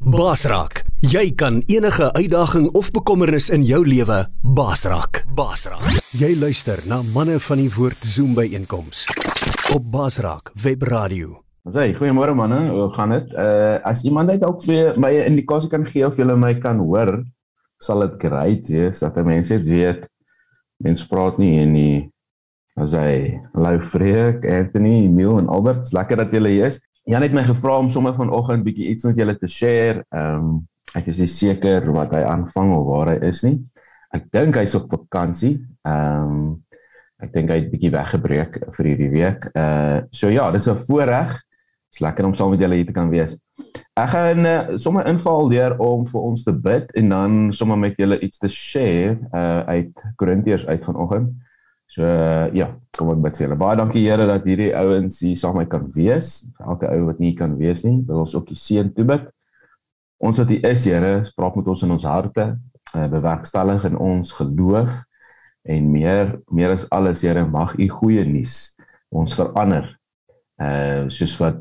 Basraak, jy kan enige uitdaging of bekommernis in jou lewe basraak. Basraak. Jy luister na manne van die woord Zoom by einkoms op Basraak Web Radio. Sê, goeiemôre manne, hoe gaan dit? Uh as iemand net dalk vir my 'n indikasie kan gee of julle my kan hoor, sal dit great wees dat mense weet mense praat nie en nie. As hy, hallo Freek, Anthony, Emil en Albert, lekker dat julle hier is. Jan het my gevra om sommer vanoggend bietjie iets met julle te share. Ehm um, ek is nie seker wat hy aanvang of waar hy is nie. Ek dink hy's op vakansie. Ehm um, ek dink hy het bietjie weggebreek vir hierdie week. Uh so ja, dis 'n voorreg. Dit's lekker om saam met julle hier te kan wees. Ek gaan uh, sommer inval deur om vir ons te bid en dan sommer met julle iets te share uh uit Korintiërs uit vanoggend. So uh, ja, kom ek bid vir julle. Baie dankie Here dat hierdie ouens hier saam met my kan wees. Elke ou wat nie kan wees nie, wil ons ook die seën toebid. Ons wat hier is, Here, spraak met ons in ons harte, uh, bewerkstellig in ons geloof en meer meer as alles, Here, mag u goeie nuus ons verander. Uh soos wat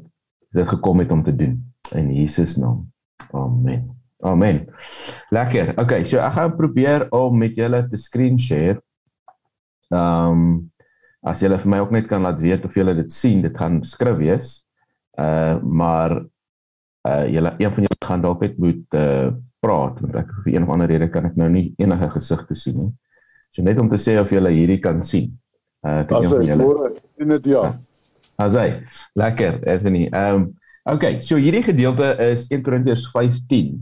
dit gekom het om te doen in Jesus naam. Amen. Amen. Lekker. Okay, so ek gaan probeer om met julle te screen share Ehm um, as julle vir my ook net kan laat weet of julle dit sien, dit gaan skrif wees. Uh maar uh julle een van julle gaan dalk net moet uh praat want ek vir een of ander rede kan ek nou nie enige gesigte sien nie. So net om te sê of julle hierdie kan sien. Uh kan een van julle in dit ja. Asai. Lekker, Anthony. Ehm um, okay, so hierdie gedeelte is 1 Korintiërs 15.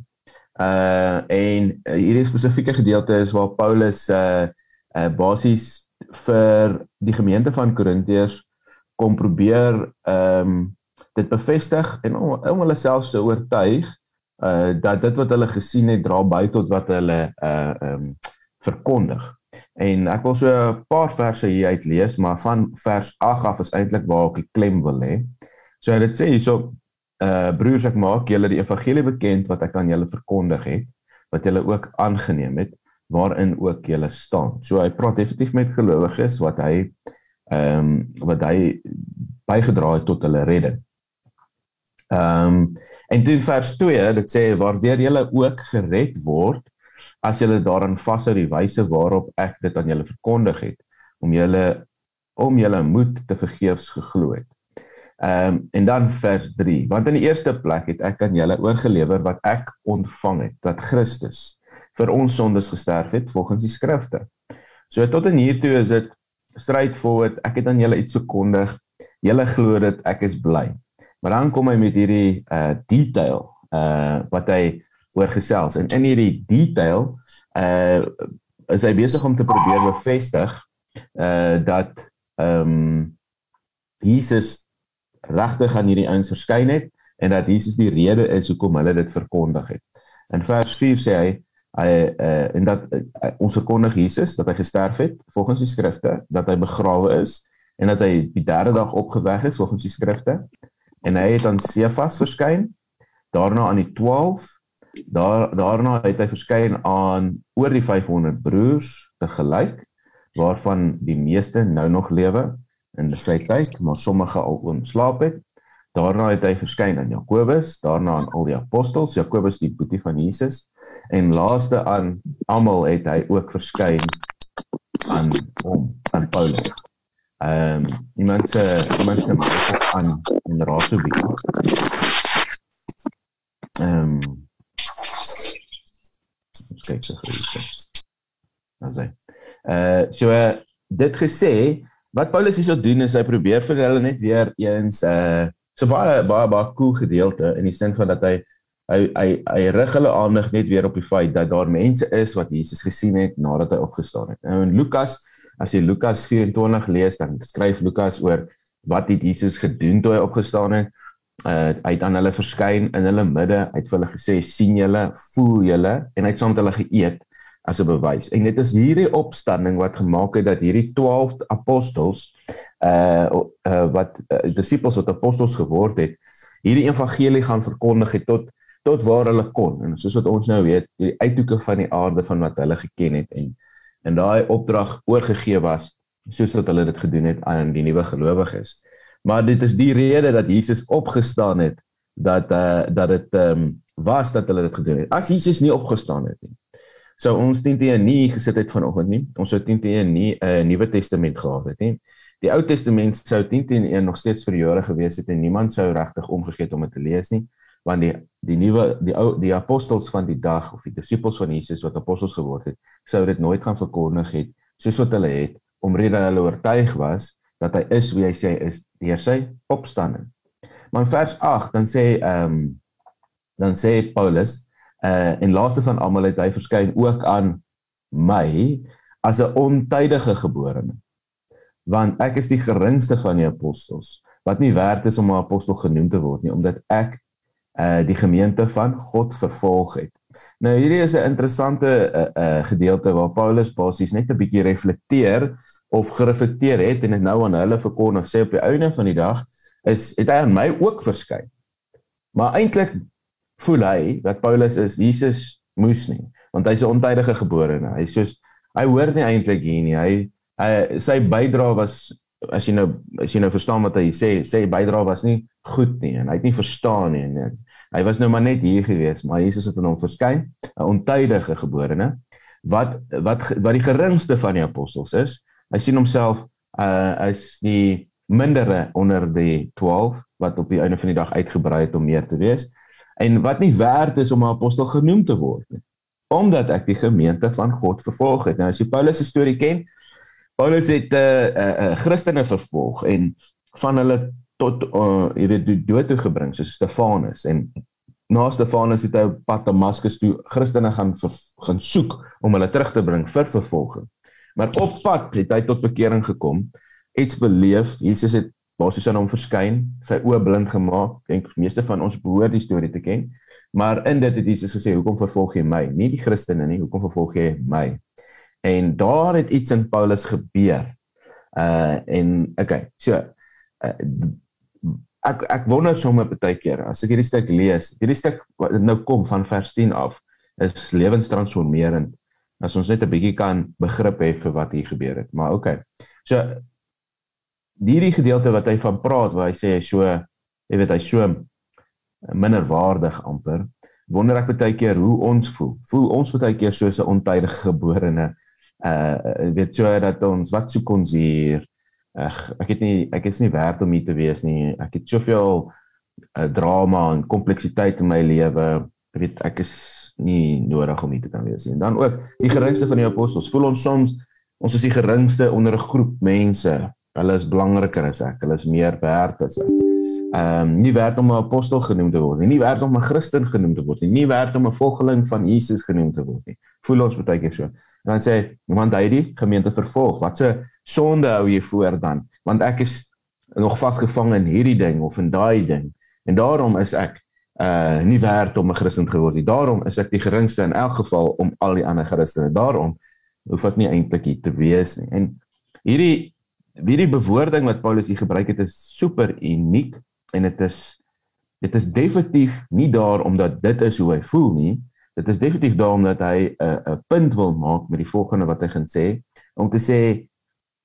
Uh en hierdie spesifieke gedeelte is waar Paulus uh uh basies vir die gemeente van Korintiërs kom probeer ehm um, dit bevestig en om, om hulle self te oortuig uh dat dit wat hulle gesien het dra by tot wat hulle uh ehm um, verkondig. En ek wil so 'n paar verse hier uit lees, maar van vers 8 af is eintlik waar ek die klem wil lê. So dit sê hierso uh broers ek maak julle die evangelie bekend wat ek aan julle verkondig het, wat julle ook aangeneem het waarin ook jy staan. So hy praat definitief met gelowiges wat hy ehm um, wat hy bygedra het tot hulle redding. Ehm um, en in vers 2 dit sê waardeur julle ook gered word as julle daaraan vashou die wyse waarop ek dit aan julle verkondig het om julle om julle moed te vergeefs geglo het. Ehm um, en dan vers 3 want in die eerste plek het ek aan julle oorgelewer wat ek ontvang het dat Christus vir ons sondes gesterf het volgens die skrifte. So tot en hier toe is dit straightforward. Ek het aan julle iets verkondig. Julle glo dit, ek is bly. Maar dan kom hy met hierdie uh detail uh wat hy oorgesels en in hierdie detail uh is hy besig om te probeer bevestig uh dat ehm um, Jesus regtig aan hierdie ouens verskyn het en dat Jesus die rede is hoekom hulle dit verkondig het. In vers 4 sê hy hy uh, en dat uh, ons verkondig Jesus dat hy gesterf het volgens die skrifte, dat hy begrawe is en dat hy die derde dag opgewek is volgens die skrifte. En hy het aan Sefas verskyn, daarna aan die 12, daar daarna het hy verskyn aan oor die 500 broers te gelyk waarvan die meeste nou nog lewe in sy tyd, maar sommige al ontslaap het. Daarna het hy verskyn aan Jakobus, daarna aan al die apostels, Jakobus die boetie van Jesus en laaste aan almal het hy ook verskyn aan hom aan Paulus. Ehm um, iemand se iemand se aan in Rasobi. Ehm um, kyk so goed. Asai. Uh so uh, dit gesê, wat Paulus hierso doen is hy probeer vir hulle net weer eens uh so baie baie baie cool gedeelte in die sin van dat hy hy hy hy rig hulle aandag net weer op die feit dat daar mense is wat Jesus gesien het nadat hy opgestaan het. Nou in Lukas, as jy Lukas 24 lees, dan skryf Lukas oor wat het Jesus gedoen toe hy opgestaan het. Uh hy het aan hulle verskyn in hulle midde, hy het vir hulle gesê sien julle, voel julle en hy het saam met hulle geëet as 'n bewys. En dit is hierdie opstanding wat gemaak het dat hierdie 12 apostels uh uh wat uh, disippels wat apostels geword het, hierdie evangelie gaan verkondig het tot tot waar hulle kon. En soos wat ons nou weet, die uithoeke van die aarde van wat hulle geken het en en daai opdrag oorgegee was soos wat hulle dit gedoen het aan die nuwe gelowiges. Maar dit is die rede dat Jesus opgestaan het dat uh dat dit ehm um, was dat hulle dit gedoen het. As Jesus nie opgestaan het nie, sou ons teen teen nie gesit het vanoggend nie. Ons sou teen nie 'n uh, Nuwe Testament gehad het nie. Die Ou Testament sou teen teen een nog steeds verjare gewees het en niemand sou regtig omgegee het om dit te lees nie, want die die nuwe die ou die apostels van die dag of die disippels van Jesus wat apostels geword het, sou dit nooit gaan verkondig het soos wat hulle het omrede hulle oortuig was dat hy is wie hy sê hy is deur sy opstanding. Maar in vers 8 dan sê ehm um, dan sê Paulus uh en laaste van almal het hy verskyn ook aan my as 'n ontydige geborene. Want ek is die geringste van die apostels wat nie werd is om 'n apostel genoem te word nie omdat ek uh die gemeente van God vervolg het. Nou hierdie is 'n interessante uh, uh gedeelte waar Paulus basies net 'n bietjie reflekteer of gereflekteer het en dit nou aan hulle verkondig sê op die einde van die dag is het hy aan my ook verskyn. Maar eintlik voel hy dat Paulus is Jesus moes nie want hy's 'n ontydige geborene. Hy soos hy hoor nie eintlik hier nie. Hy, hy sy bydrae was as jy nou as jy nou verstaan wat hy sê, sê bydrae was nie goed nie en hy het nie verstaan nie. En hy was nou maar net hier gewees, maar Jesus het aan hom verskyn, 'n ontydige geborene wat wat wat die geringste van die apostels is hy sien homself uh as die mindere onder die 12 wat op die einde van die dag uitgebrei het om meer te wees en wat nie werd is om 'n apostel genoem te word nie omdat ek die gemeente van God vervolg het nou as jy Paulus se storie ken Paulus het 'n uh, uh, uh, Christene vervolg en van hulle tot uh, jy weet dood toe gebring soos Stefanus en na Stefanus het hy op pad Damaskus toe Christene gaan gaan soek om hulle terug te bring vir vervolging Maar op pad het hy tot bekering gekom, iets beleef. Jesus het basies aan hom verskyn, sy oë blind gemaak. Dink meeste van ons behoort die storie te ken. Maar in dit het Jesus gesê, "Hoekom vervolg jy my? Nie die Christene nie, hoekom vervolg jy my?" En daar het iets in Paulus gebeur. Uh en okay, so uh, ek ek wonder sommer baie keer as ek hierdie stuk lees, hierdie stuk nou kom van vers 10 af, is lewenstransformerend as ons net 'n bietjie kan begrip hê vir wat hier gebeur het. Maar okay. So hierdie gedeelte wat hy van praat waar hy sê hy so jy weet hy so minderwaardig amper. Wonder ek baie keer hoe ons voel. Voel ons baie keer soos 'n ontydige geborene uh weet so dat ons wat ons hier? Ag ek het nie ek is nie werd om hier te wees nie. Ek het soveel uh, drama en kompleksiteit in my lewe. Weet ek is nie nodig om hier te kan wees nie. En dan ook die geringste van die apostels. Voel ons soms ons is die geringste onder 'n groep mense. Hulle is belangriker as ek. Hulle is meer werd as ek. Ehm um, nie werd om 'n apostel genoem te word nie. Nie werd om 'n Christen genoem te word nie. Nie werd om 'n volgeling van Jesus genoem te word nie. Voel ons baie keer so. En dan sê iemand hy die gemeente vervolg. Wat 'n sonde hou jy voor dan? Want ek is nog vasgevang in hierdie ding of in daai ding. En daarom is ek uh nie werd om 'n Christen geword nie. Daarom is ek die geringste in elk geval om al die ander Christene. Daarom hoef ek nie eintlik hier te wees nie. En hierdie hierdie bewoording wat Paulus hier gebruik het is super uniek en dit is dit is definitief nie daar omdat dit is hoe hy voel nie. Dit is definitief daar omdat hy 'n uh, 'n punt wil maak met die volgende wat hy gaan sê om te sê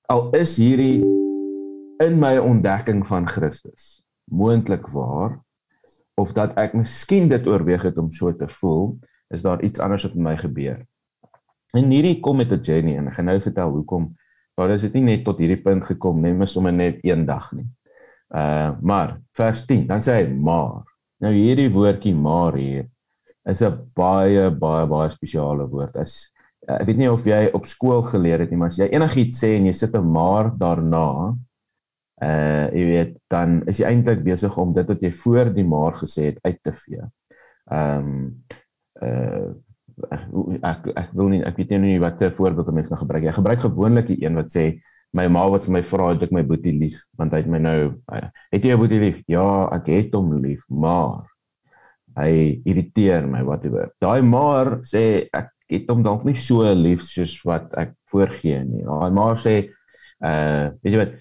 al is hierdie in my ontdekking van Christus moontlik waar of dat ek miskien dit oorweeg het om so te voel, is daar iets anders wat met my gebeur. En hierdie kom met 'n journey en ek gaan nou vertel hoekom. Maar dit het nie net tot hierdie punt gekom nie, maar sommer net een dag nie. Uh maar vers 10, dan sê hy maar. Nou hierdie woordjie maar hier is 'n baie baie baie spesiale woord. As ek weet nie of jy op skool geleer het nie, maar as jy enigiets sê en jy sit 'n maar daarna, uh jy weet dan is jy eintlik besig om dit wat jy voor die maar gesê het uit te vee. Ehm um, uh ek, ek wil nie ek weet nie wat 'n voorbeeld om mense kan gebruik. Ek gebruik gewoonlik die een wat sê my ma wat vir my vra het ek my boetie lief want hy het my nou uh, het jy 'n boetie lief? Ja, ek het hom lief, maar hy irriteer my whatever. Daai maar sê ek het hom dalk nie so lief soos wat ek voorgee nie. Daai maar sê uh weet jy wat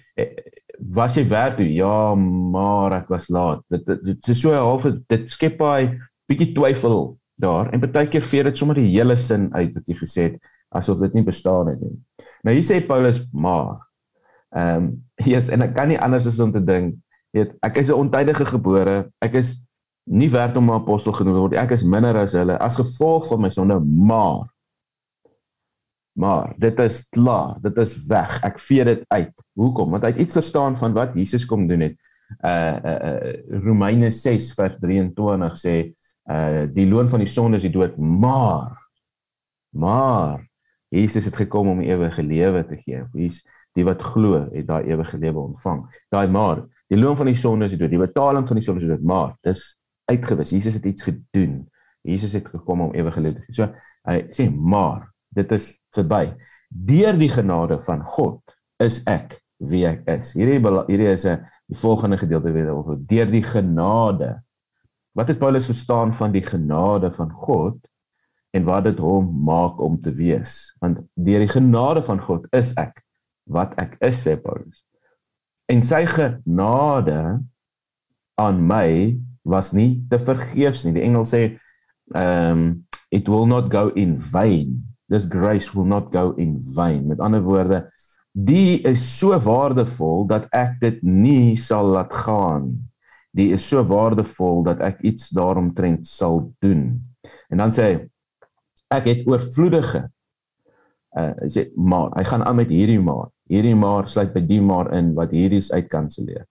was jy werk toe? Ja, maar ek was laat. Dit dit is so half dit skep baie bietjie twyfel daar en baie keer vee dit sommer die hele sin uit wat jy gesê het asof dit nie bestaan het nie. Nou hier sê Paulus maar ehm um, yes en ek kan nie anders as om te dink weet ek is 'n ontydige gebore. Ek is nie werd om 'n apostel genoem word. Ek is minder as hulle as gevolg van my sonde, maar maar dit is klaar, dit is weg. Ek vee dit uit. Hoekom? Want hy het iets verstaan van wat Jesus kom doen het. Uh uh, uh Romeine 6 vers 23 sê uh die loon van die sonde is die dood, maar maar Jesus het gekom om ewige lewe te gee. Wie's die wat glo, het daai ewige lewe ontvang. Daai maar, die loon van die sonde is die dood. Die betaling van die sonde is die dood, maar dis uitgewis. Jesus het iets gedoen. Jesus het gekom om ewige lewe te gee. So hy sê maar dit is verby. Deur die genade van God is ek wie ek is. Hierdie hierdie is 'n die volgende gedeelte weer oor deur die genade. Wat het Paulus verstaan van die genade van God en wat dit hom maak om te wees? Want deur die genade van God is ek wat ek is, sê Paulus. En sy genade aan my was nie te vergeefs nie. Die engel sê um it will not go in vain. This grace will not go in vain. Met ander woorde, die is so waardevol dat ek dit nie sal laat gaan. Die is so waardevol dat ek iets daaromtrent sal doen. En dan sê hy ek het oorvloedige uh sê maar hy gaan aan met hierdie maar. Hierdie maar sluit by die maar in wat hierdie is uitkanselleer.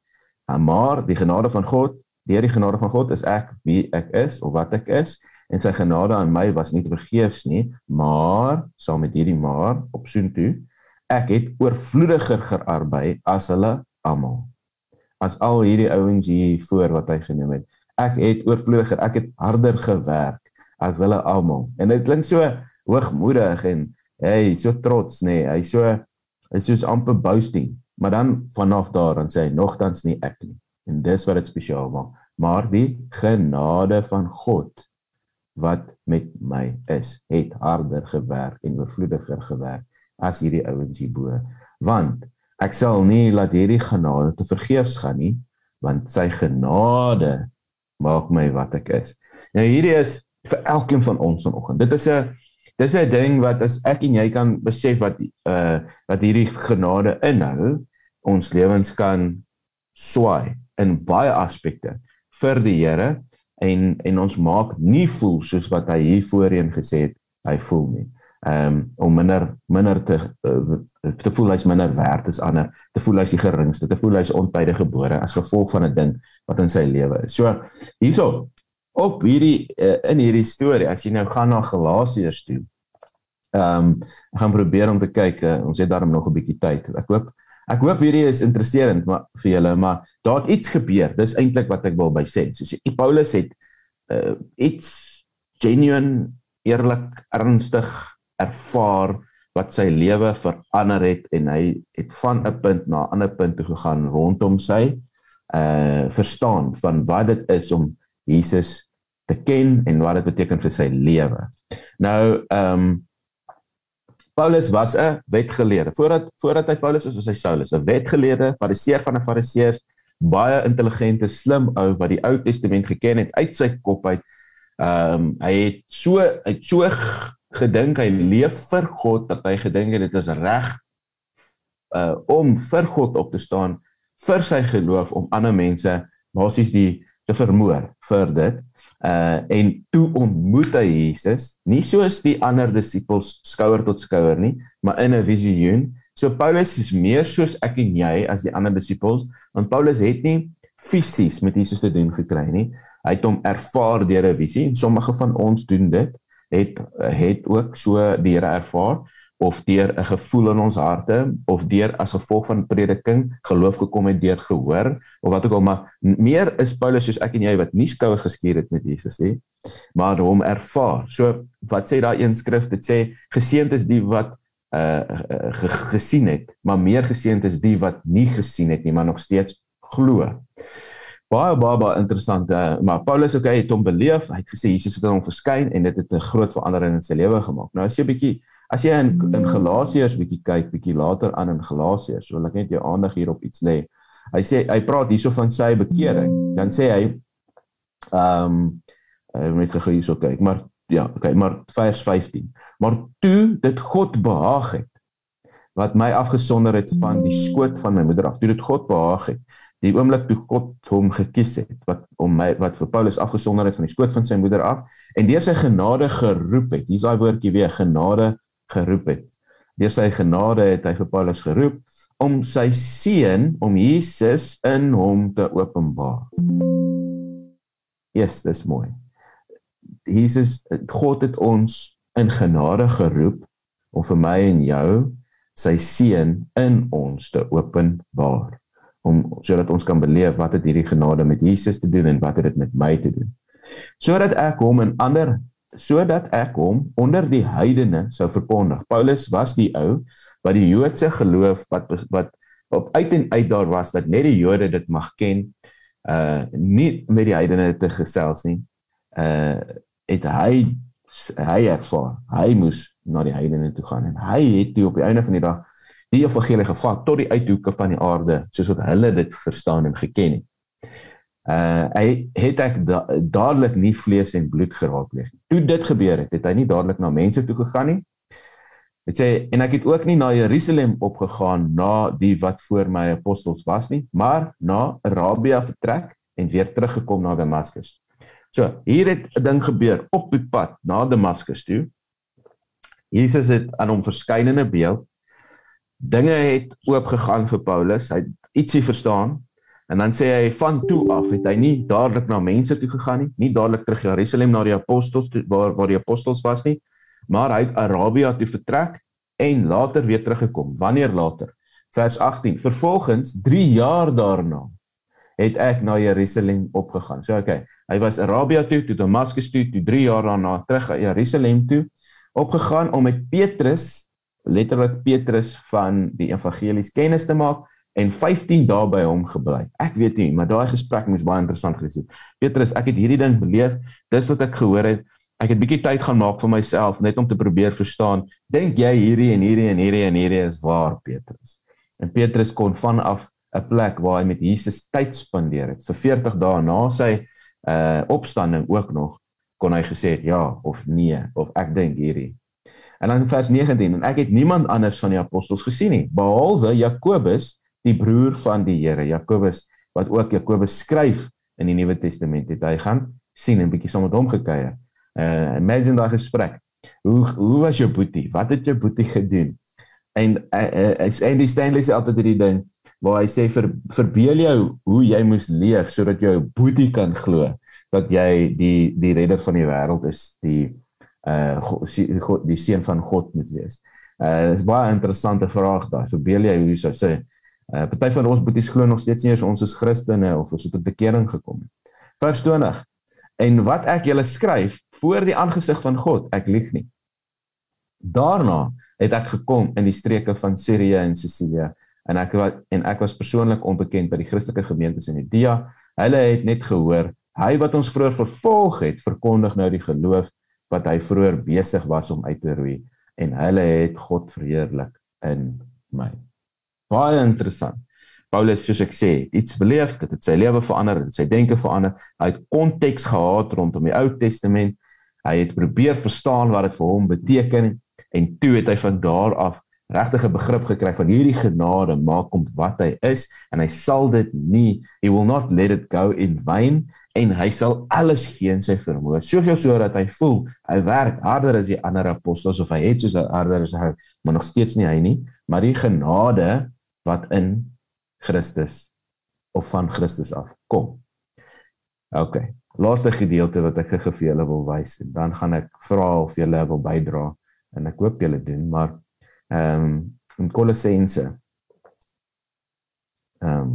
Uh, maar die genade van God Deur die genade van God is ek wie ek is of wat ek is en sy genade aan my was nie vergeefs nie, maar saam met hierdie maar op soontoe ek het oorvloediger gearbei as hulle almal. As al hierdie ouens hier voor wat hy genoem het. Ek het oorvloediger, ek het harder gewerk as hulle almal. En dit klink so hoogmoedig en hey, so trots nê. Nee. Hy so hy soos amper boasting. Maar dan vanaf daar dan sê hy nogtans nie ek nie. En dis wat dit spesiaal maak. Maar die genade van God wat met my is, het harder gewerk en oorvloediger gewerk as hierdie ouens hierbo. Want ek sal nie laat hierdie genade te vergeefs gaan nie, want sy genade maak my wat ek is. Nou hierdie is vir elkeen van ons vanoggend. Dit is 'n dis 'n ding wat as ek en jy kan besef wat uh wat hierdie genade inhou, ons lewens kan swaai in baie aspekte vir die Here en en ons maak nie voel soos wat hy hier voorheen gesê het hy voel nie. Ehm um, om minder minder te uh, te voel hy's minder werd as ander, te voel hy's die geringste, te voel hy's ontydig gebore as gevolg van 'n ding wat in sy lewe is. So hierso op hierdie uh, in hierdie storie as jy nou gaan na Galasiërs toe. Ehm um, gaan probeer om te kyk, uh, ons het daarom nog 'n bietjie tyd. Ek hoop Ek hoop hierdie is interesserend maar vir julle, maar daar het iets gebeur. Dis eintlik wat ek wil by sê. Soos Paulus het uh, iets genuine, eerlik, ernstig ervaar wat sy lewe verander het en hy het van 'n punt na 'n ander punt toe gegaan rondom sy uh verstaan van wat dit is om Jesus te ken en wat dit beteken vir sy lewe. Nou, ehm um, Paulus was 'n wetgeleerde. Voordat voordat hy Paulus is, was hy Saulus, 'n wetgeleerde, fariseer van 'n fariseërs, baie intelligente, slim ou wat die Ou Testament geken het uit sy kop uit. Ehm um, hy het so hy het so gedink hy leef vir God dat hy gedink het dit is reg uh om vir God op te staan vir sy geloof om ander mense basies die te vermoor vir dit. Uh en toe ontmoet hy Jesus, nie soos die ander disippels skouer tot skouer nie, maar in 'n visioen. So Paulus is meer soos ek en jy as die ander disippels, want Paulus het nie fisies met Jesus te doen gekry nie. Hy het hom ervaar deur 'n visie en sommige van ons doen dit, het het ook so die Here ervaar of deur 'n gevoel in ons harte of deur as gevolg van prediking geloof gekom het deur gehoor of wat ook al maar meer is Paulus soos ek en jy wat nie skoue geskuur het met Jesus nie maar hom ervaar. So wat sê daai een skrif? Dit sê geseënd is die wat uh gesien het, maar meer geseënd is die wat nie gesien het nie, maar nog steeds glo. Baie baie baie interessant. Uh, maar Paulus okay, het hom beleef. Hy het gesê Jesus het hom verskyn en dit het 'n groot verandering in sy lewe gemaak. Nou as jy 'n bietjie As jy in in Galasiërs bietjie kyk, bietjie later aan in Galasiërs, wil ek net jou aandag hierop iets lê. Hy sê hy praat hierso van sy bekering. Dan sê hy ehm um, ek moet gou hierso kyk, maar ja, okay, maar vers 15. Maar toe dit God behaag het wat my afgesonder het van die skoot van my moeder af. Toe dit God behaag het die oomblik toe God hom gekies het wat om my wat vir Paulus afgesonder het van die skoot van sy moeder af en deur sy genade geroep het. Hier's daai woordjie weer genade geroep het. Deur sy genade het hy vir Paulus geroep om sy seun om Jesus in hom te openbaar. Yes, dis mooi. Jesus God het ons in genade geroep om vir my en jou sy seun in ons te openbaar om sodat ons kan beleef wat het hierdie genade met Jesus te doen en wat het dit met my te doen. Sodat ek hom in ander sodat ek hom onder die heidene sou verkondig. Paulus was die ou wat die Joodse geloof wat wat op uit en uit daar was dat net die Jode dit mag ken uh nie met die heidene te gesels nie. Uh het hy hy ervaar hy moes na die heidene toe gaan en hy het toe op die einde van die dag die evangelie gevat tot die uithoeke van die aarde soos wat hulle dit verstaan en geken het. Uh hy het ek da dadelik nie vlees en bloed geraakpleeg nie. Toe dit gebeur het, het hy nie dadelik na mense toe gegaan nie. Dit sê en ek het ook nie na Jerusalem opgegaan na die wat voor my apostels was nie, maar na Arabia vertrek en weer teruggekom na Damaskus. So, hier het 'n ding gebeur op die pad na Damaskus toe. Jesus het aan hom verskynende beeld dinge het oopgegaan vir Paulus. Hy het ietsie verstaan en dan sê hy van toe af het hy nie dadelik na mense toe gegaan nie, nie dadelik terug Jerusalem na die apostels toe waar waar die apostels was nie, maar hy het Arabia toe vertrek en later weer teruggekom. Wanneer later? Vers 18. Vervolgens 3 jaar daarna het ek na Jerusalem opgegaan. So okay, hy was Arabia toe, toe Damaskus toe, toe 3 jaar daarna terug na Jerusalem toe opgegaan om met Petrus letterlik Petrus van die evangelies kennis te maak en 15 dae by hom gebly. Ek weet nie, maar daai gesprek moes baie interessant gewees het. Petrus, ek het hierdie ding beleef, dis wat ek gehoor het. Ek het bietjie tyd gaan maak vir myself net om te probeer verstaan. Dink jy hierdie en hierdie en hierdie en hierdie is waar, Petrus? En Petrus kon vanaf 'n plek waar hy met Jesus tyd spandeer het, vir 40 dae na sy uh opstanding ook nog kon hy gesê het ja of nee of ek dink hierdie En dan vers 19 en ek het niemand anders van die apostels gesien nie behalwe Jakobus die broer van die Here Jakobus wat ook Jakobus skryf in die Nuwe Testament het hy gaan sien en bietjie saam met hom gekuier. Uh imagine daai gesprek. Hoe hoe was jou boetie? Wat het jou boetie gedoen? En uh, uh, Andy Stanley sê altyd hierdie ding waar hy sê vir verbeel jou hoe jy moes leef sodat jou boetie kan glo dat jy die die redder van die wêreld is, die uh God die seun van God moet wees. Uh is baie interessante vraag daai. Verbeel jy hoe sou sê uh party van ons boeties glo nog steeds nie ons is Christene of ons het tot bekering gekom nie. Vers 20. En wat ek julle skryf voor die aangesig van God, ek lieg nie. Daarna het ek gekom in die streke van Sirië en Sicilië en ek wat en ek was persoonlik onbekend by die Christelike gemeentes in Judea. Hulle het net gehoor hy wat ons vroeër vervolg het, verkondig nou die geloof wat hy vroeër besig was om uit te roei en hulle het God verheerlik in my. Baie interessant. Paulus soos ek sê, iets beleef, dit het sy lewe verander, dit sy denke verander. Hy het konteks gehad rondom die Ou Testament. Hy het probeer verstaan wat dit vir hom beteken en toe het hy van daar af regtig 'n begrip gekry van hierdie genade maak hom wat hy is en hy sal dit nie he will not let it go in vain en hy sal alles gee in sy vermoë soveel so dat hy voel hy werk harder as die ander apostels of hy het soos harder as hy maar nog steeds nie hy nie maar die genade wat in Christus of van Christus af kom. OK. Laaste gedeelte wat ek vir julle wil wys en dan gaan ek vra of julle wil bydra en ek hoop julle doen maar ehm um, in Kolossense ehm um,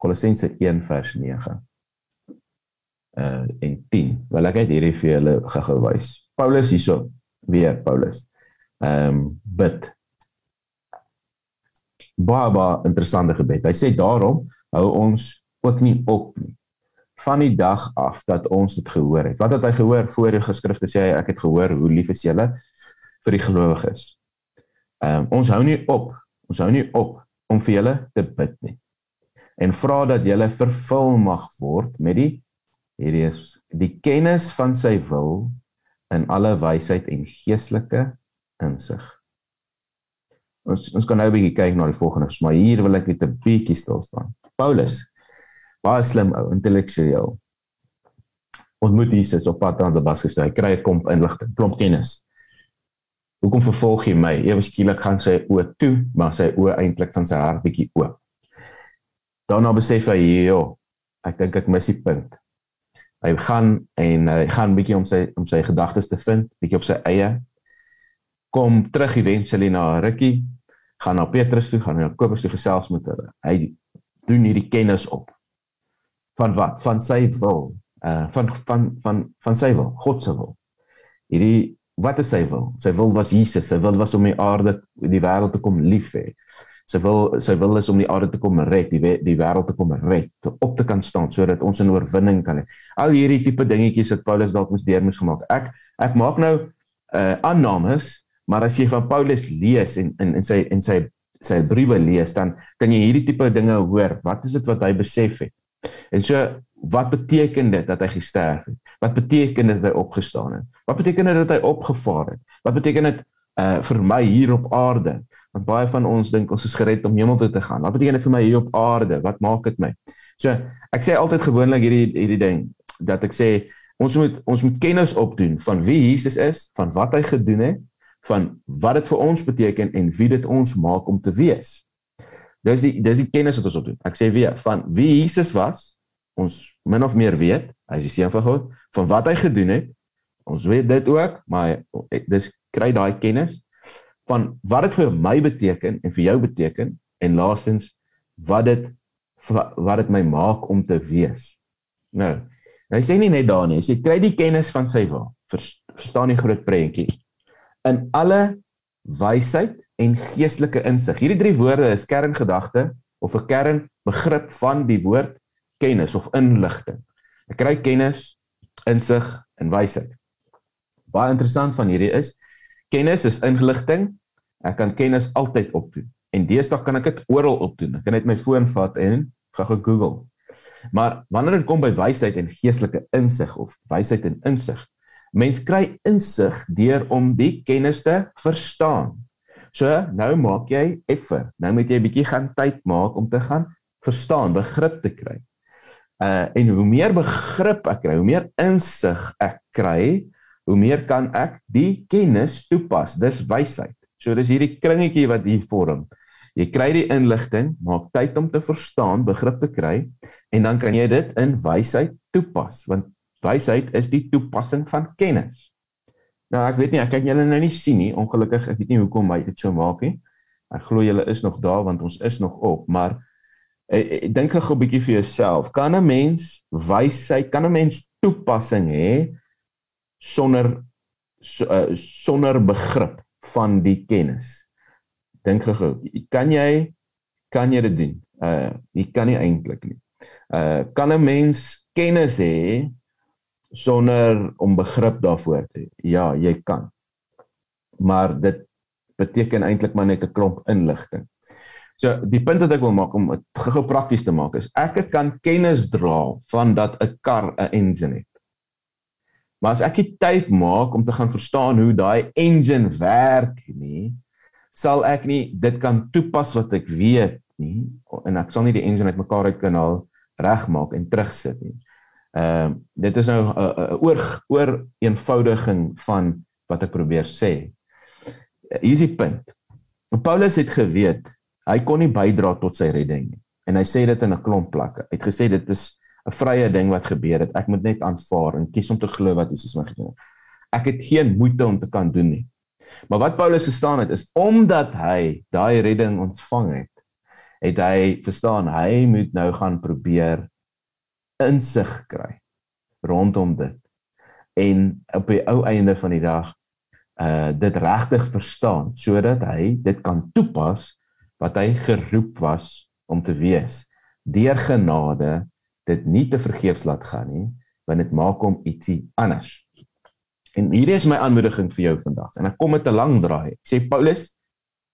Kolossense 1 vers 9 uh en 10. Wel ek het hierdie vir julle gegewys. Paulus hierso weer Paulus. Ehm um, bid. Baie baie interessante gebed. Hy sê daarom hou ons ook nie op nie van die dag af dat ons dit gehoor het. Wat het hy gehoor voor die geskrifte sê hy ek het gehoor hoe lief is julle vir die gelowiges. Ehm um, ons hou nie op. Ons hou nie op om vir julle te bid nie. En vra dat julle vervul mag word met die Hierdie is die kennis van sy wil in alle wysheid en geestelike insig. Ons ons kan nou 'n bietjie kyk na die volgende, maar hier wil ek net 'n bietjie stil staan. Paulus baie slim ou, intellektueel. Ontmoet Jesus op pad aan Damaskus. Hy kry 'n klomp inligting, klomp kennis. Hoekom vervolg jy my? Ewe skielik gaan sy oë toe, maar sy oë eintlik van sy hart bietjie oop. Daarna besef hy, "Jo, ek dink ek mis die punt." Hy gaan en hy gaan bietjie om sy om sy gedagtes te vind, bietjie op sy eie. Kom terug eventually na rukkie, gaan na Petrus toe, gaan na Jakobus toe gesels met hulle. Hy doen hierdie kennis op. Van wat? Van sy wil. Uh van van van van sy wil, God se wil. Hierdie wat is sy wil? Sy wil was Jesus. Sy wil was om die aarde, die wêreld te kom lief hê. Sy wil sy wil is om die aarde te kom red, die die wêreld te kom red, te op te kan staan sodat ons 'n oorwinning kan hê. Al hierdie tipe dingetjies wat Paulus dalk moes deur moes gemaak. Ek ek maak nou uh aannames, maar as jy van Paulus lees en in in sy en sy sy briewe lees, dan kan jy hierdie tipe dinge hoor. Wat is dit wat hy besef het? En so wat beteken dit dat hy gesterf het? Wat beteken dit dat hy opgestaan het? Wat beteken dit dat hy opgevaar het? Wat beteken dit uh vir my hier op aarde? Want baie van ons dink ons is gered om hemel toe te gaan. Wat beteken dit vir my hier op aarde? Wat maak dit my? So, ek sê altyd gewoonlik hierdie hierdie ding dat ek sê ons moet ons moet kennis opdoen van wie Jesus is, van wat hy gedoen het, van wat dit vir ons beteken en wie dit ons maak om te wees. Dis die dis die kennis wat ons opdoen. Ek sê weer van wie Jesus was, ons min of meer weet, hy is die seun van God, van wat hy gedoen het. Ons weet dit ook, maar dis kry daai kennis van wat dit vir my beteken en vir jou beteken en laastens wat dit wat dit my maak om te wees. Nou, hy sê nie net daar nie, hy sê kry die kennis van sy wil. Verstaan die groot prentjie. In alle wysheid en geestelike insig. Hierdie drie woorde is kerngedagte of 'n kernbegrip van die woord kennis of inligting. Ek kry kennis, insig en wysheid. Baie interessant van hierdie is kennis is inligting. Ek kan kennis altyd opdoen. En deesdae kan ek dit oral opdoen. Ek kan net my foon vat en gou-gou Google. Maar wanneer dit kom by wysheid en geestelike insig of wysheid en insig, mens kry insig deur om die kennis te verstaan. So, nou maak jy effe. Nou moet jy 'n bietjie gaan tyd maak om te gaan verstaan, begrip te kry. Uh en hoe meer begrip ek kry, hoe meer insig ek kry, hoe meer kan ek die kennis toepas. Dis wysheid. So dis hierdie kringetjie wat hier vorm. Jy kry die inligting, maak tyd om te verstaan, begrip te kry en dan kan jy dit in wysheid toepas, want wysheid is die toepassing van kennis. Nou ek weet nie, ek kan julle nou nie sien nie. Ongelukkig, ek weet nie hoekom hy dit so maak nie. Ek glo julle is nog daar want ons is nog op, maar Ek, ek dink gou 'n bietjie vir jouself. Kan 'n mens wysheid, kan 'n mens toepassing hê sonder uh, sonder begrip van die kennis? Dink gou. Kan jy kan jy dit doen? Uh jy kan nie eintlik nie. Uh kan 'n mens kennis hê sonder om begrip daarvoor te? Ja, jy kan. Maar dit beteken eintlik maar net 'n klomp inligting. So die punt wat ek wil maak om dit gou prakties te maak is ek kan kennis dra van dat 'n kar 'n engine het. Maar as ek die tyd maak om te gaan verstaan hoe daai engine werk nie, sal ek nie dit kan toepas wat ek weet nie en ek sal nie die engine uitmekaar uit kan haal regmaak en terugsit nie. Ehm uh, dit is nou 'n uh, uh, oor oor eenvoudiging van wat ek probeer sê. Hier is die punt. Paulus het geweet hy kon nie bydra tot sy redding nie. En hy sê dit in 'n klomp plekke. Hy het gesê dit is 'n vrye ding wat gebeur het. Ek moet net aanvaar en kies om te glo wat Jesus my gedoen het. Ek het geen moeite om te kan doen nie. Maar wat Paulus verstaan het is omdat hy daai redding ontvang het, het hy verstaan hy moet nou gaan probeer insig kry rondom dit. En op die ou einde van die dag uh dit regtig verstaan sodat hy dit kan toepas wat hy geroep was om te wees. Deur genade dit nie te vergeefs laat gaan nie, want dit maak hom ietsie anders. En hierdie is my aanmoediging vir jou vandag. En ek kom met 'n lang draai. Sê Paulus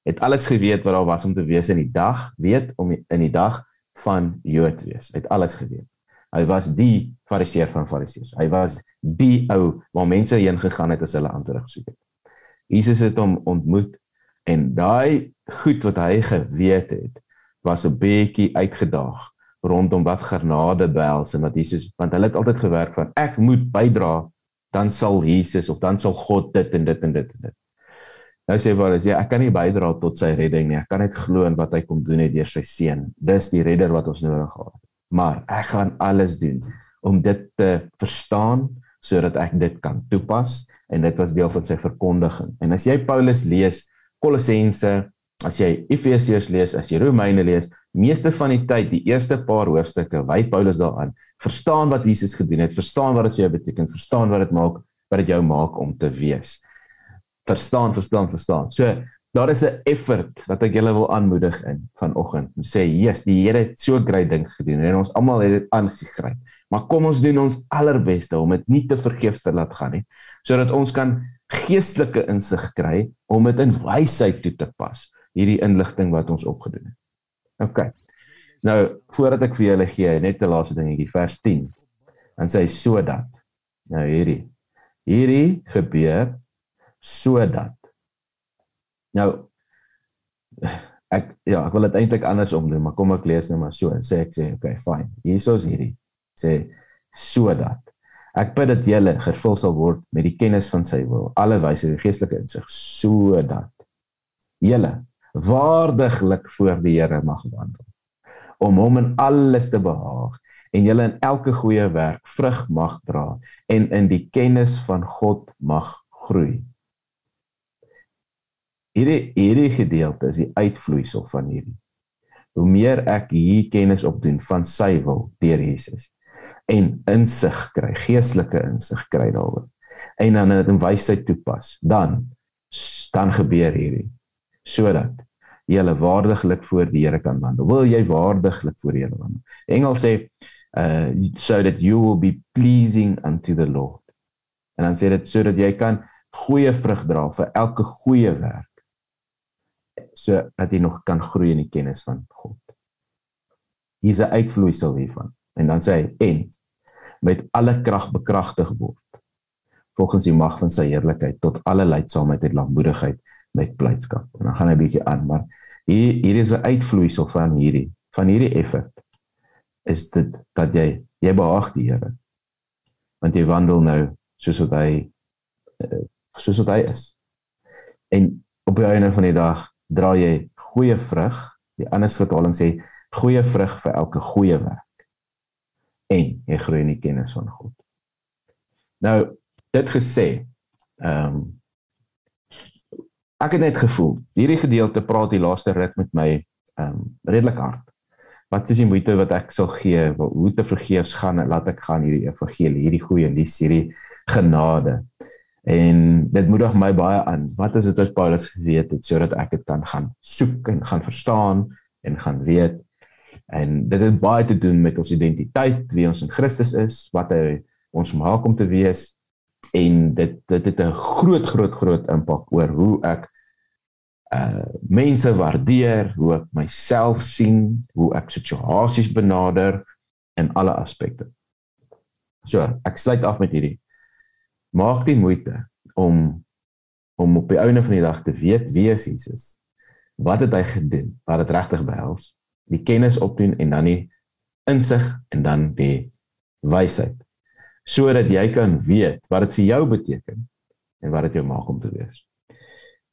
het alles geweet wat daar was om te wees in die dag, weet om in die dag van Jood wees. Hy het alles geweet. Hy was die fariseer van fariseërs. Hy was die ou waar mense heen gegaan het as hulle antwoord gesoek het. Jesus het hom ontmoet en daai goed wat hy geweet het was 'n bietjie uitgedaag rondom wat genade behels en wat Jesus want hulle het altyd gewerk van ek moet bydra dan sal Jesus of dan sal God dit en dit en dit en dit. Nou sê Paulus, ja, ek kan nie bydra tot sy redding nie. Ek kan net glo in wat hy kom doen het deur sy seun. Dis die redder wat ons nodig het. Maar ek gaan alles doen om dit te verstaan sodat ek dit kan toepas en dit was deel van sy verkondiging. En as jy Paulus lees, Kolossense, as jy Efesiërs lees, as jy Romeine lees, meeste van die tyd, die eerste paar hoofstukke, wy Paulus daaraan, verstaan wat Jesus gedoen het, verstaan wat dit vir jou beteken, verstaan wat dit maak, wat dit jou maak om te wees. Verstaan, verstaan, verstaan. So, daar is 'n effort wat ek julle wil aanmoedig in vanoggend. Sê, "Jesus, die Here het so groot ding gedoen en ons almal het dit aangegryp." Maar kom ons doen ons allerbeste om dit nie te vergeefs te laat gaan nie, sodat ons kan geestelike insig kry om dit in wysheid toe te pas, hierdie inligting wat ons opgedoen het. OK. Nou, voordat ek vir julle gee, net 'n laaste dingetjie, vers 10. Dan sê sodat. Nou hierdie. Hierdie gebeur sodat. Nou ek ja, ek wil dit eintlik andersom doen, maar kom ek lees net maar so. Sê ek sê, okay, fine. Hiersoos hierdie. Sê sodat. Ek bid dat julle vervul sal word met die kennis van sy wil, alle wyse en geestelike insig, sodat julle waardiglik voor die Here mag wandel om hom in alles te behaag en julle in elke goeie werk vrug mag dra en in die kennis van God mag groei. Hierdie hierdie gedeelte is die uitvloeisel van hierdie. Hoe meer ek hier kennis opdoen van sy wil deur Jesus en insig kry, geestelike insig kry daaroor en dan dit in wysheid toepas, dan dan gebeur hierdie sodat jy hulle waardiglik voor die Here kan wandel. Wil jy waardiglik voor die Here wandel? Engels sê uh so that you will be pleasing unto the Lord. En dan sê dit sodat jy kan goeie vrug dra vir elke goeie werk. So dat jy nog kan groei in die kennis van God. Hier's 'n uitvloeisel hiervan. En dan sê hy en met alle krag bekragtig word volgens die mag van sy heerlikheid tot alle leidsaamheid en lankmoedigheid met blydskap. En dan gaan hy 'n bietjie aan, maar hier hier is 'n uitvloeisel van hierdie van hierdie effek is dit dat jy jy behaag die Here. Want jy wandel nou soos wat hy eh, soos wat hy is. En op die einde van die dag dra jy goeie vrug. Die ander vertaling sê goeie vrug vir elke goeie werk. En jy groei in die kennis van God. Nou dit gesê, ehm um, ek het net gevoel hierdie gedeelte praat die laaste ruk met my ehm um, redelik hard. Wat is die moeite wat ek sal gee hoe te vergeefs gaan laat ek gaan hierdie evangelie, hierdie goeie nuus, hierdie genade. En dit moedig my baie aan. Wat is dit wat Paulus geweet het sodat ek dit kan gaan soek en gaan verstaan en gaan weet. En dit het baie te doen met ons identiteit, wie ons in Christus is, wat hy ons maak om te wees en dit dit het 'n groot groot groot impak oor hoe ek uh mense waardeer, hoe ek myself sien, hoe ek situasies benader in alle aspekte. So, ek sluit af met hierdie. Maak die moeite om om op die einde van die dag te weet wie is Jesus. Wat het hy gedoen? Wat dit regtig behels? Die kennis opdoen en dan die insig en dan die wysheid sodat jy kan weet wat dit vir jou beteken en wat dit jou maak om te wees.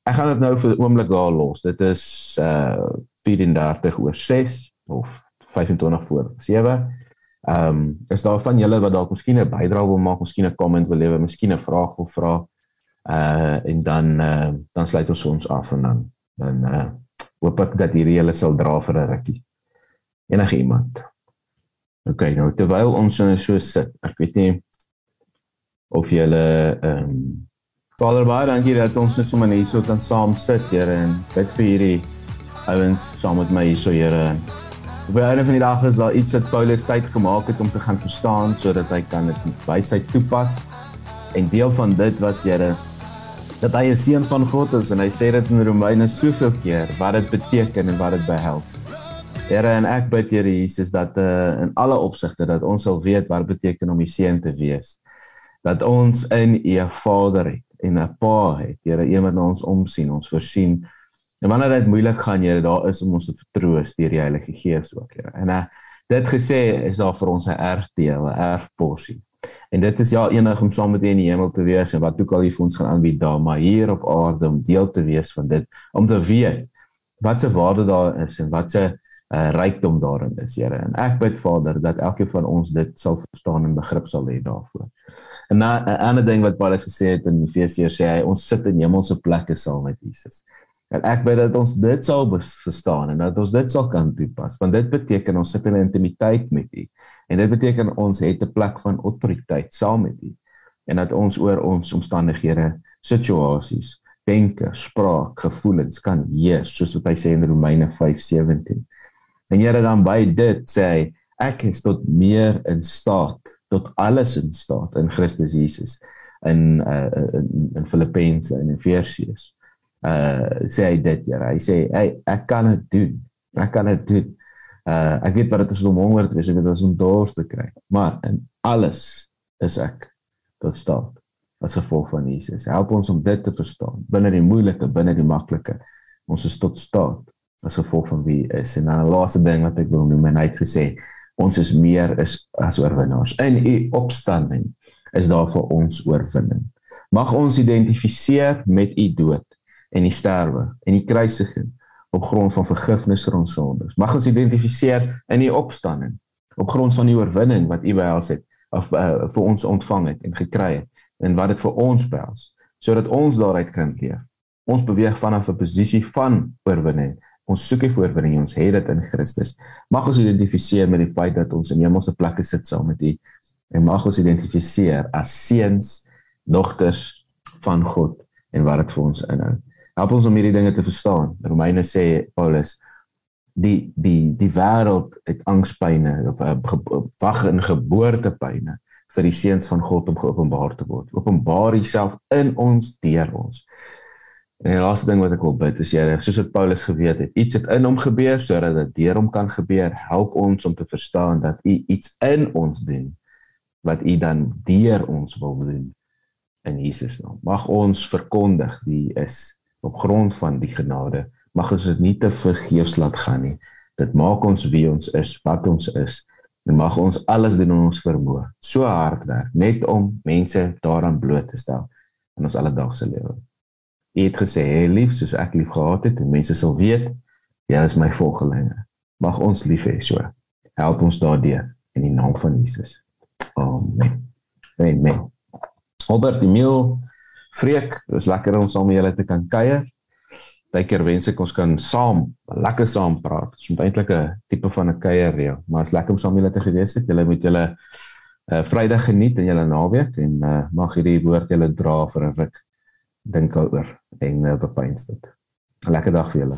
Ek gaan dit nou vir 'n oomblik daar los. Dit is uh 34 oor 6 of 25 voor 7. Ehm um, is daar van julle wat dalk miskien 'n bydrae wil maak, miskien 'n comment wil lewe, miskien 'n vraag wil vra. Uh en dan uh dan sluit ons ons af en dan dan uh hoop ek dat hierdie julle sal dra vir 'n rukkie. Enige iemand. OK, nou terwyl ons nou so sit, ek weet nie of jy hulle ehm um, Vader baie dankie dat ons net sommer hier so kan saam sit, Here, en bid vir hierdie ouens saam met my hier so, Here. Op die einde van die dag is daar iets wat Paulus tyd gemaak het om te gaan verstaan sodat hy kan dit met wysheid toepas. En deel van dit was, Here, dat hy 'n seun van God is en hy sê dit in Romeine soveel keer wat dit beteken en wat dit behels. Here en ek bid Here Jesus dat uh, in alle opsigte dat ons sal weet wat beteken om 'n seun te wees. Dat ons in U Vader het en 'n Pa het. Here, een wat na ons omsien, ons voorsien. En wanneer dit moeilik gaan, Here, daar is om ons te vertroos deur die Heilige Gees ook, Here. En uh, Dit gesê is daar vir ons 'n erfdeel, 'n erfporsie. En dit is ja enig om saam met U in die hemel te wees en wat ook al U vir ons gaan aanbied daar, maar hier op aarde om deel te wees van dit, om te weet wat se waarde daar is en wat se uh, rykdom daarin is, Here. En ek bid Vader dat elkeen van ons dit sal verstaan en begrip sal hê daarvoor. En 'n ander ding wat Paulus gesê het in Efesiërs sê hy ons sit in hemelse plekke saam met Jesus. En ek bid dat ons dit sal verstaan en dat ons dit sal kan toepas want dit beteken ons sit in intimiteit met U. En dit beteken ons het 'n plek van autoriteit saam met U. En dat ons oor ons omstandighede, situasies, denke, spraak, gevoelens kan heers soos wat hy sê in Romeine 5:17. En Here dan by dit sê hy ek is tot meer in staat, tot alles in staat in Christus Jesus in uh, in, Filippense en Efesiërs uh sê hy dit Here. Hy sê hey, ek kan dit doen. Ek kan dit doen. Uh ek weet wat dit is om honger te wees, ek weet dit is om dors te kry. Maar in alles is ek tot staat as gevolg van Jesus. Help ons om dit te verstaan binne die moeilike, binne die maklike. Ons is tot staat as gevolg van wie is. En dan 'n laaste ding wat ek wil noem en hy het gesê ons is meer is as oorwinnaars. In u opstanding is daar vir ons oorwinning. Mag ons identifiseer met u dood en die sterwe en die kruisiging op grond van vergifnis vir ons sondes. Mag ons identifiseer in die opstanding op grond van die oorwinning wat U behels het of uh, vir ons ontvang het en gekry het en wat dit vir ons behels sodat ons daaruit kan leef. Ons beweeg vanaf 'n posisie van oorwinning. Ons soek die oorwinning, ons het dit in Christus. Mag ons identifiseer met die feit dat ons in hemelse plekke sit saam met U en mag ons identifiseer as seuns, dogters van God en wat dit vir ons inhou. Help ons om hierdie dinge te verstaan. Romeine sê Paulus die die die wêreld het angspyne of uh, wag in geboortepyne vir die seuns van God om geopenbaar te word. Openbaar Uself in ons deur ons. En die laaste ding wat ek wil bid is Here, soos wat Paulus geweet het, iets het in hom gebeur sodat dit deur hom kan gebeur. Help ons om te verstaan dat U iets in ons doen wat U dan deur ons wil doen in Jesus naam. Mag ons verkondig wie is op grond van die genade. Mag ons dit nie te vergeefs laat gaan nie. Dit maak ons wie ons is wat ons is. En mag ons alles doen in ons vermoë. So hard werk net om mense daaraan bloot te stel in ons alledaagse lewe. U het gesê hê lief soos ek lief gehad het en mense sal weet jy is my volgelinge. Mag ons lief hê so. Help ons daardeur in die naam van Jesus. Amen. Amen. Albert Emil Freek, dit is lekker om saam met julle te kan kuier. Partykeer wens ek ons kan saam, lekker saam praat. Dit is eintlik 'n tipe van 'n kuier reël, maar is lekker om saam julle te gewees het. Julle moet julle uh Vrydag geniet in julle naweek en uh mag hierdie woord julle dra vir 'n ruk dink oor en uh, bepeins dit. 'n Lekker dag vir julle.